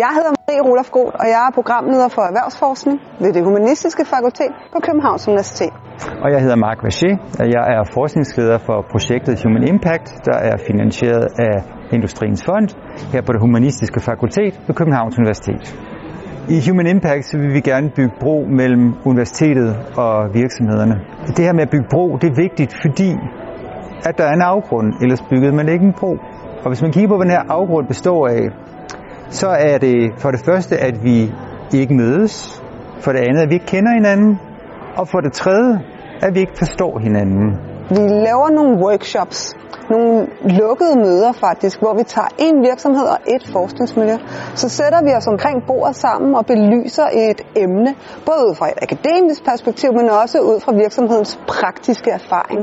Jeg hedder Marie Rolof Groth, og jeg er programleder for erhvervsforskning ved det Humanistiske Fakultet på Københavns Universitet. Og jeg hedder Marc Vacher, og jeg er forskningsleder for projektet Human Impact, der er finansieret af Industriens Fond her på det Humanistiske Fakultet ved Københavns Universitet. I Human Impact så vil vi gerne bygge bro mellem universitetet og virksomhederne. Det her med at bygge bro, det er vigtigt, fordi at der er en afgrund, ellers byggede man ikke en bro. Og hvis man kigger på, hvad den her afgrund består af, så er det for det første, at vi ikke mødes. For det andet, at vi ikke kender hinanden. Og for det tredje, at vi ikke forstår hinanden. Vi laver nogle workshops, nogle lukkede møder faktisk, hvor vi tager en virksomhed og et forskningsmiljø. Så sætter vi os omkring bordet sammen og belyser et emne, både ud fra et akademisk perspektiv, men også ud fra virksomhedens praktiske erfaring.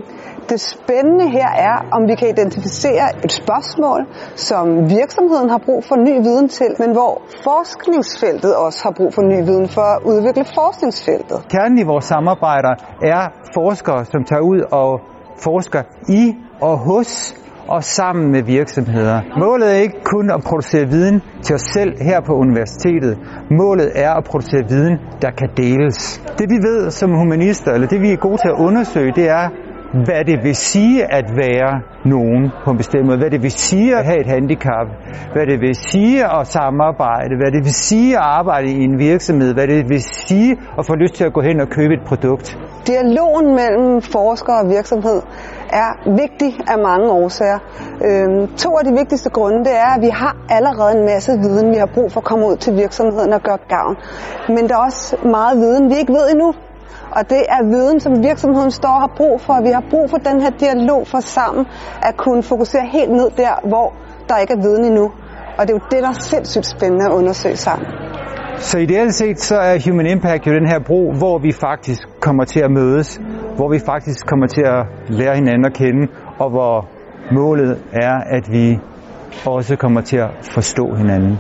Det spændende her er, om vi kan identificere et spørgsmål, som virksomheden har brug for ny viden til, men hvor forskningsfeltet også har brug for ny viden for at udvikle forskningsfeltet. Kernen i vores samarbejder er forskere, som tager ud og forsker i og hos og sammen med virksomheder. Målet er ikke kun at producere viden til os selv her på universitetet. Målet er at producere viden, der kan deles. Det vi ved som humanister, eller det vi er gode til at undersøge, det er, hvad det vil sige at være nogen på en bestemt måde, hvad det vil sige at have et handicap, hvad det vil sige at samarbejde, hvad det vil sige at arbejde i en virksomhed, hvad det vil sige at få lyst til at gå hen og købe et produkt. Dialogen mellem forsker og virksomhed er vigtig af mange årsager. Øhm, to af de vigtigste grunde det er, at vi har allerede en masse viden, vi har brug for at komme ud til virksomheden og gøre gavn. Men der er også meget viden, vi ikke ved endnu. Og det er viden, som virksomheden står og har brug for. Vi har brug for den her dialog for sammen at kunne fokusere helt ned der, hvor der ikke er viden endnu. Og det er jo det, der er sindssygt spændende at undersøge sammen. Så ideelt set, så er Human Impact jo den her bro, hvor vi faktisk kommer til at mødes, hvor vi faktisk kommer til at lære hinanden at kende, og hvor målet er, at vi også kommer til at forstå hinanden.